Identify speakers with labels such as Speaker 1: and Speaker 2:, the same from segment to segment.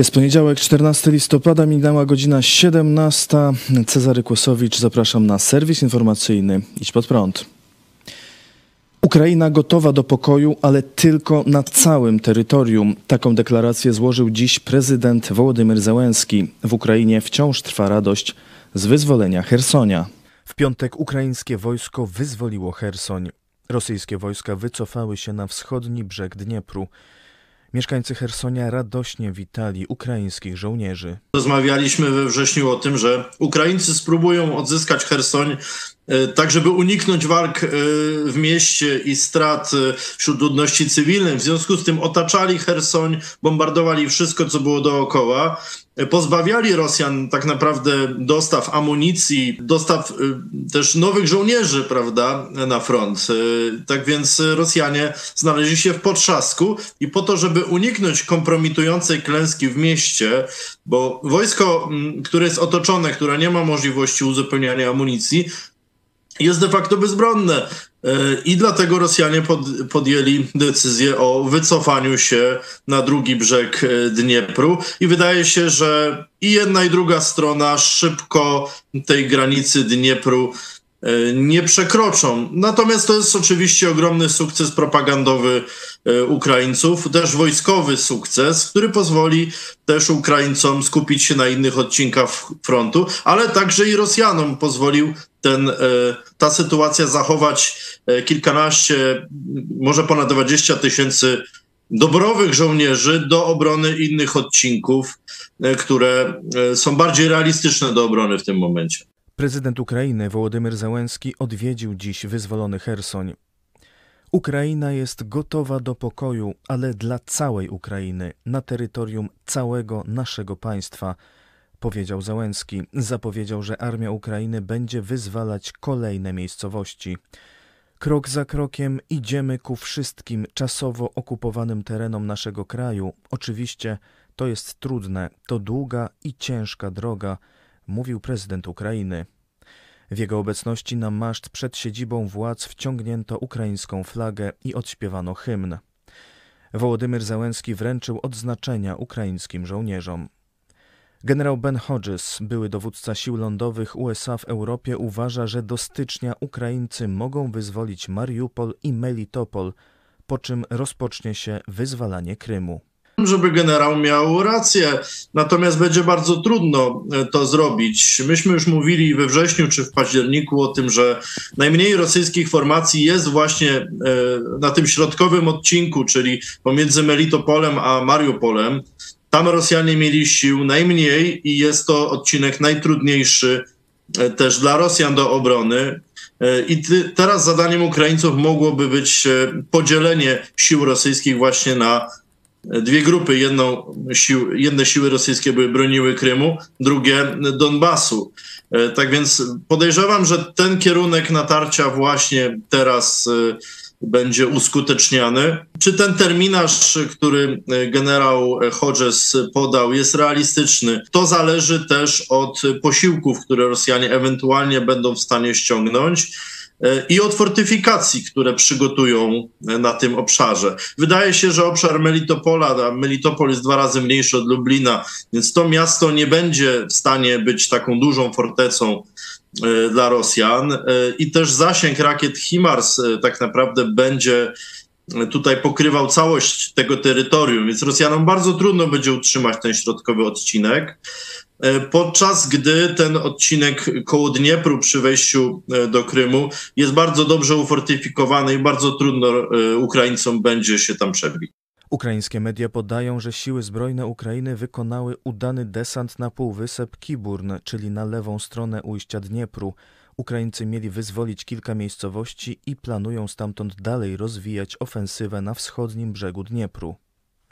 Speaker 1: Jest poniedziałek, 14 listopada, minęła godzina 17. Cezary Kłosowicz, zapraszam na serwis informacyjny Idź Pod Prąd. Ukraina gotowa do pokoju, ale tylko na całym terytorium. Taką deklarację złożył dziś prezydent Wołodymyr Załęski. W Ukrainie wciąż trwa radość z wyzwolenia Hersonia. W piątek ukraińskie wojsko wyzwoliło Hersoń. Rosyjskie wojska wycofały się na wschodni brzeg Dniepru. Mieszkańcy Hersonia radośnie witali ukraińskich żołnierzy.
Speaker 2: Rozmawialiśmy we wrześniu o tym, że Ukraińcy spróbują odzyskać Hersoń e, tak, żeby uniknąć walk e, w mieście i strat e, wśród ludności cywilnej. W związku z tym otaczali Hersoń, bombardowali wszystko, co było dookoła pozbawiali Rosjan tak naprawdę dostaw amunicji, dostaw y, też nowych żołnierzy, prawda, na front. Y, tak więc Rosjanie znaleźli się w potrzasku i po to, żeby uniknąć kompromitującej klęski w mieście, bo wojsko, mm, które jest otoczone, które nie ma możliwości uzupełniania amunicji, jest de facto bezbronne. E, I dlatego Rosjanie pod, podjęli decyzję o wycofaniu się na drugi brzeg e, Dniepru. I wydaje się, że i jedna, i druga strona szybko tej granicy Dniepru e, nie przekroczą. Natomiast to jest oczywiście ogromny sukces propagandowy Ukraińców, też wojskowy sukces, który pozwoli też Ukraińcom skupić się na innych odcinkach frontu, ale także i Rosjanom pozwolił ten, ta sytuacja zachować E, kilkanaście, może ponad 20 tysięcy dobrowych żołnierzy do obrony innych odcinków, e, które e, są bardziej realistyczne do obrony w tym momencie.
Speaker 1: Prezydent Ukrainy Wołodymyr Załęski odwiedził dziś wyzwolony Hersoń. Ukraina jest gotowa do pokoju, ale dla całej Ukrainy, na terytorium całego naszego państwa, powiedział Załęski. Zapowiedział, że armia Ukrainy będzie wyzwalać kolejne miejscowości. Krok za krokiem idziemy ku wszystkim czasowo okupowanym terenom naszego kraju. Oczywiście to jest trudne, to długa i ciężka droga, mówił prezydent Ukrainy. W jego obecności na maszt przed siedzibą władz wciągnięto ukraińską flagę i odśpiewano hymn. Wołodymyr Załęski wręczył odznaczenia ukraińskim żołnierzom. Generał Ben Hodges, były dowódca sił lądowych USA w Europie, uważa, że do stycznia Ukraińcy mogą wyzwolić Mariupol i Melitopol, po czym rozpocznie się wyzwalanie Krymu
Speaker 2: żeby generał miał rację. Natomiast będzie bardzo trudno e, to zrobić. Myśmy już mówili we wrześniu czy w październiku o tym, że najmniej rosyjskich formacji jest właśnie e, na tym środkowym odcinku, czyli pomiędzy Melitopolem a Mariupolem. Tam Rosjanie mieli sił najmniej i jest to odcinek najtrudniejszy e, też dla Rosjan do obrony. I teraz zadaniem Ukraińców mogłoby być podzielenie sił rosyjskich właśnie na dwie grupy. Jedną sił, jedne siły rosyjskie były broniły Krymu, drugie Donbasu. Tak więc podejrzewam, że ten kierunek natarcia właśnie teraz będzie uskuteczniany. Czy ten terminarz, który generał Hodges podał, jest realistyczny? To zależy też od posiłków, które Rosjanie ewentualnie będą w stanie ściągnąć i od fortyfikacji, które przygotują na tym obszarze. Wydaje się, że obszar Melitopola, a Melitopol jest dwa razy mniejszy od Lublina, więc to miasto nie będzie w stanie być taką dużą fortecą E, dla Rosjan e, i też zasięg rakiet HIMARS e, tak naprawdę będzie tutaj pokrywał całość tego terytorium, więc Rosjanom bardzo trudno będzie utrzymać ten środkowy odcinek. Podczas gdy ten odcinek koło Dniepru przy wejściu do Krymu jest bardzo dobrze ufortyfikowany i bardzo trudno Ukraińcom będzie się tam przebić.
Speaker 1: Ukraińskie media podają, że siły zbrojne Ukrainy wykonały udany desant na półwysep Kiburn, czyli na lewą stronę ujścia Dniepru. Ukraińcy mieli wyzwolić kilka miejscowości i planują stamtąd dalej rozwijać ofensywę na wschodnim brzegu Dniepru.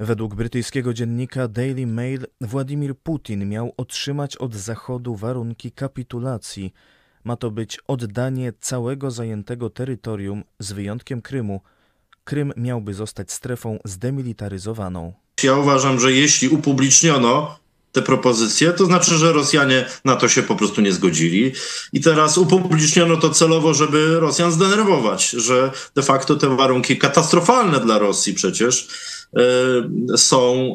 Speaker 1: Według brytyjskiego dziennika Daily Mail Władimir Putin miał otrzymać od Zachodu warunki kapitulacji. Ma to być oddanie całego zajętego terytorium z wyjątkiem Krymu – Krym miałby zostać strefą zdemilitaryzowaną.
Speaker 2: Ja uważam, że jeśli upubliczniono te propozycje, to znaczy, że Rosjanie na to się po prostu nie zgodzili. I teraz upubliczniono to celowo, żeby Rosjan zdenerwować, że de facto te warunki katastrofalne dla Rosji przecież są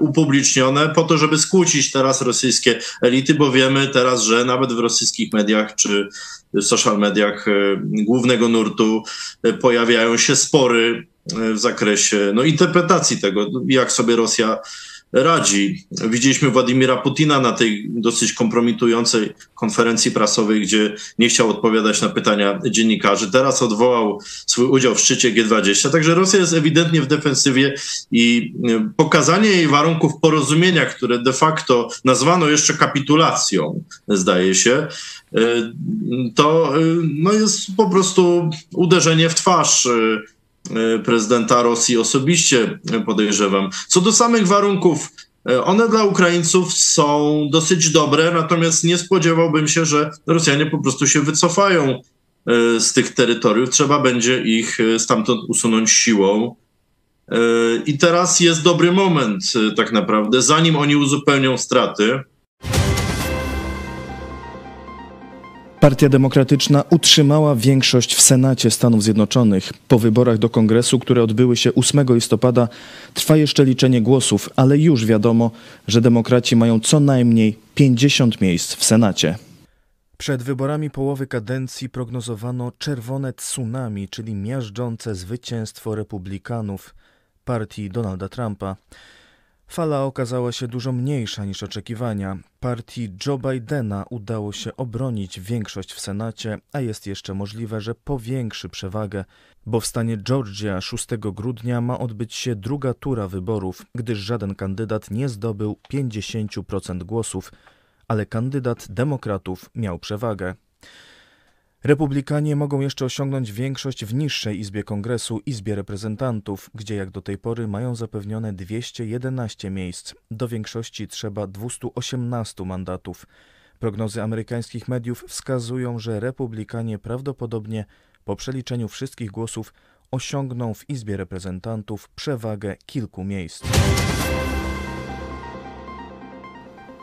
Speaker 2: upublicznione po to, żeby skłócić teraz rosyjskie elity, bo wiemy teraz, że nawet w rosyjskich mediach czy w social mediach głównego nurtu pojawiają się spory w zakresie no, interpretacji tego, jak sobie Rosja radzi. Widzieliśmy Władimira Putina na tej dosyć kompromitującej konferencji prasowej, gdzie nie chciał odpowiadać na pytania dziennikarzy. Teraz odwołał swój udział w szczycie G20. Także Rosja jest ewidentnie w defensywie i e, pokazanie jej warunków porozumienia, które de facto nazwano jeszcze kapitulacją, zdaje się, e, to e, no jest po prostu uderzenie w twarz prezydenta Rosji osobiście, e, podejrzewam. Co do samych warunków, e, one dla Ukraińców są dosyć dobre, natomiast nie spodziewałbym się, że Rosjanie po prostu się wycofają z tych terytoriów. Trzeba będzie ich stamtąd usunąć siłą. I teraz jest dobry moment, tak naprawdę, zanim oni uzupełnią straty.
Speaker 1: Partia Demokratyczna utrzymała większość w Senacie Stanów Zjednoczonych. Po wyborach do kongresu, które odbyły się 8 listopada, trwa jeszcze liczenie głosów, ale już wiadomo, że demokraci mają co najmniej 50 miejsc w Senacie. Przed wyborami połowy kadencji prognozowano czerwone tsunami, czyli miażdżące zwycięstwo republikanów partii Donalda Trumpa. Fala okazała się dużo mniejsza niż oczekiwania. Partii Joe Bidena udało się obronić większość w Senacie, a jest jeszcze możliwe, że powiększy przewagę, bo w stanie Georgia 6 grudnia ma odbyć się druga tura wyborów, gdyż żaden kandydat nie zdobył 50% głosów, ale kandydat demokratów miał przewagę. Republikanie mogą jeszcze osiągnąć większość w niższej Izbie Kongresu, Izbie Reprezentantów, gdzie jak do tej pory mają zapewnione 211 miejsc. Do większości trzeba 218 mandatów. Prognozy amerykańskich mediów wskazują, że Republikanie prawdopodobnie po przeliczeniu wszystkich głosów osiągną w Izbie Reprezentantów przewagę kilku miejsc.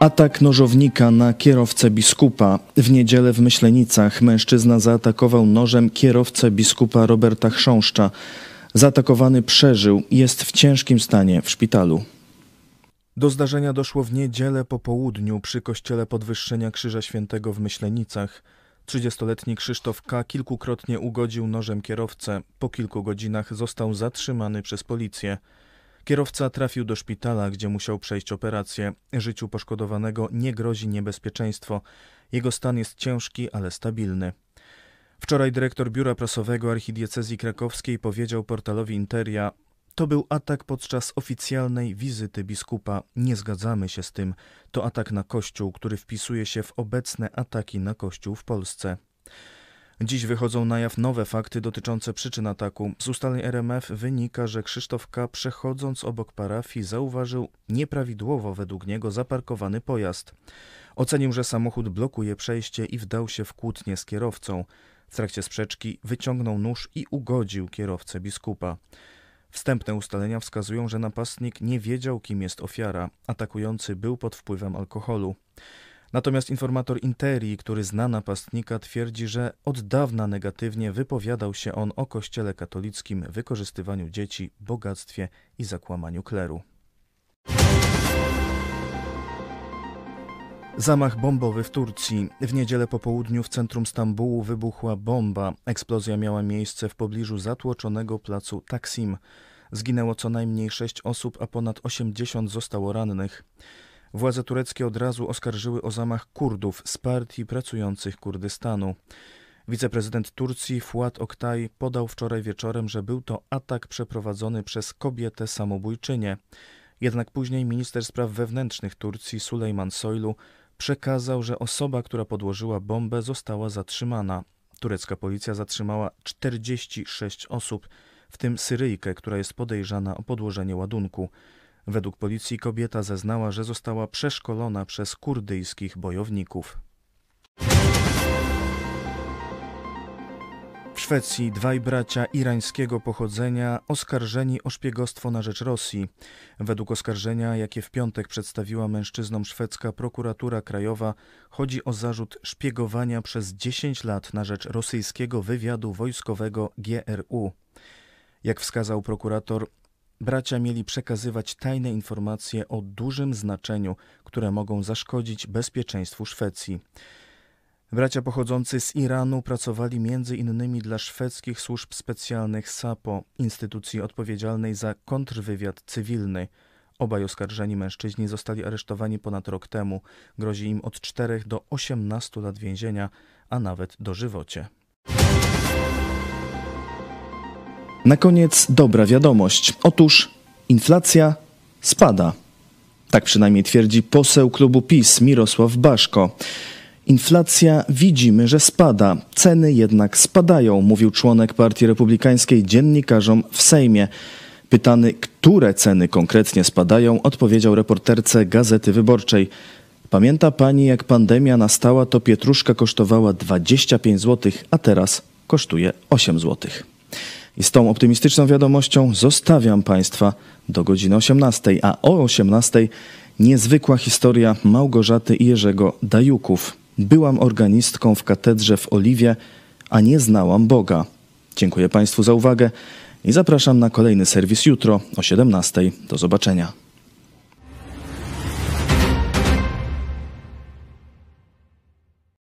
Speaker 1: Atak nożownika na kierowcę biskupa. W niedzielę w Myślenicach mężczyzna zaatakował nożem kierowcę biskupa Roberta Chrząszcza. Zaatakowany przeżył, jest w ciężkim stanie w szpitalu. Do zdarzenia doszło w niedzielę po południu przy kościele Podwyższenia Krzyża Świętego w Myślenicach. 30-letni Krzysztof K. kilkukrotnie ugodził nożem kierowcę. Po kilku godzinach został zatrzymany przez policję. Kierowca trafił do szpitala, gdzie musiał przejść operację. Życiu poszkodowanego nie grozi niebezpieczeństwo. Jego stan jest ciężki, ale stabilny. Wczoraj dyrektor biura prasowego archidiecezji krakowskiej powiedział portalowi Interia: To był atak podczas oficjalnej wizyty biskupa. Nie zgadzamy się z tym. To atak na kościół, który wpisuje się w obecne ataki na kościół w Polsce. Dziś wychodzą na jaw nowe fakty dotyczące przyczyn ataku. Z ustaleń RMF wynika, że Krzysztof K. przechodząc obok parafii zauważył nieprawidłowo według niego zaparkowany pojazd. Ocenił, że samochód blokuje przejście i wdał się w kłótnię z kierowcą. W trakcie sprzeczki wyciągnął nóż i ugodził kierowcę biskupa. Wstępne ustalenia wskazują, że napastnik nie wiedział, kim jest ofiara. Atakujący był pod wpływem alkoholu. Natomiast informator Interi, który zna napastnika, twierdzi, że od dawna negatywnie wypowiadał się on o kościele katolickim, wykorzystywaniu dzieci, bogactwie i zakłamaniu kleru. Zamach bombowy w Turcji. W niedzielę po południu w centrum Stambułu wybuchła bomba. Eksplozja miała miejsce w pobliżu zatłoczonego placu Taksim. Zginęło co najmniej sześć osób, a ponad 80 zostało rannych. Władze tureckie od razu oskarżyły o zamach Kurdów z partii pracujących Kurdystanu. Wiceprezydent Turcji Fuat Oktay podał wczoraj wieczorem, że był to atak przeprowadzony przez kobietę samobójczynię. Jednak później minister spraw wewnętrznych Turcji Sulejman Soylu przekazał, że osoba, która podłożyła bombę, została zatrzymana. Turecka policja zatrzymała 46 osób, w tym Syryjkę, która jest podejrzana o podłożenie ładunku. Według policji kobieta zeznała, że została przeszkolona przez kurdyjskich bojowników. W Szwecji dwaj bracia irańskiego pochodzenia oskarżeni o szpiegostwo na rzecz Rosji. Według oskarżenia, jakie w piątek przedstawiła mężczyznom szwedzka prokuratura krajowa, chodzi o zarzut szpiegowania przez 10 lat na rzecz rosyjskiego wywiadu wojskowego GRU. Jak wskazał prokurator, Bracia mieli przekazywać tajne informacje o dużym znaczeniu, które mogą zaszkodzić bezpieczeństwu Szwecji. Bracia pochodzący z Iranu pracowali między innymi dla szwedzkich służb specjalnych SAPO, instytucji odpowiedzialnej za kontrwywiad cywilny. Obaj oskarżeni mężczyźni zostali aresztowani ponad rok temu. Grozi im od 4 do 18 lat więzienia, a nawet dożywocie. Na koniec dobra wiadomość. Otóż inflacja spada. Tak przynajmniej twierdzi poseł klubu PiS Mirosław Baszko. Inflacja widzimy, że spada, ceny jednak spadają, mówił członek Partii Republikańskiej dziennikarzom w Sejmie. Pytany, które ceny konkretnie spadają, odpowiedział reporterce Gazety Wyborczej. Pamięta pani, jak pandemia nastała, to pietruszka kosztowała 25 zł, a teraz kosztuje 8 zł. I z tą optymistyczną wiadomością zostawiam Państwa do godziny 18, a o 18 niezwykła historia Małgorzaty i Jerzego Dajuków. Byłam organistką w katedrze w Oliwie, a nie znałam Boga. Dziękuję Państwu za uwagę i zapraszam na kolejny serwis jutro o 17. Do zobaczenia.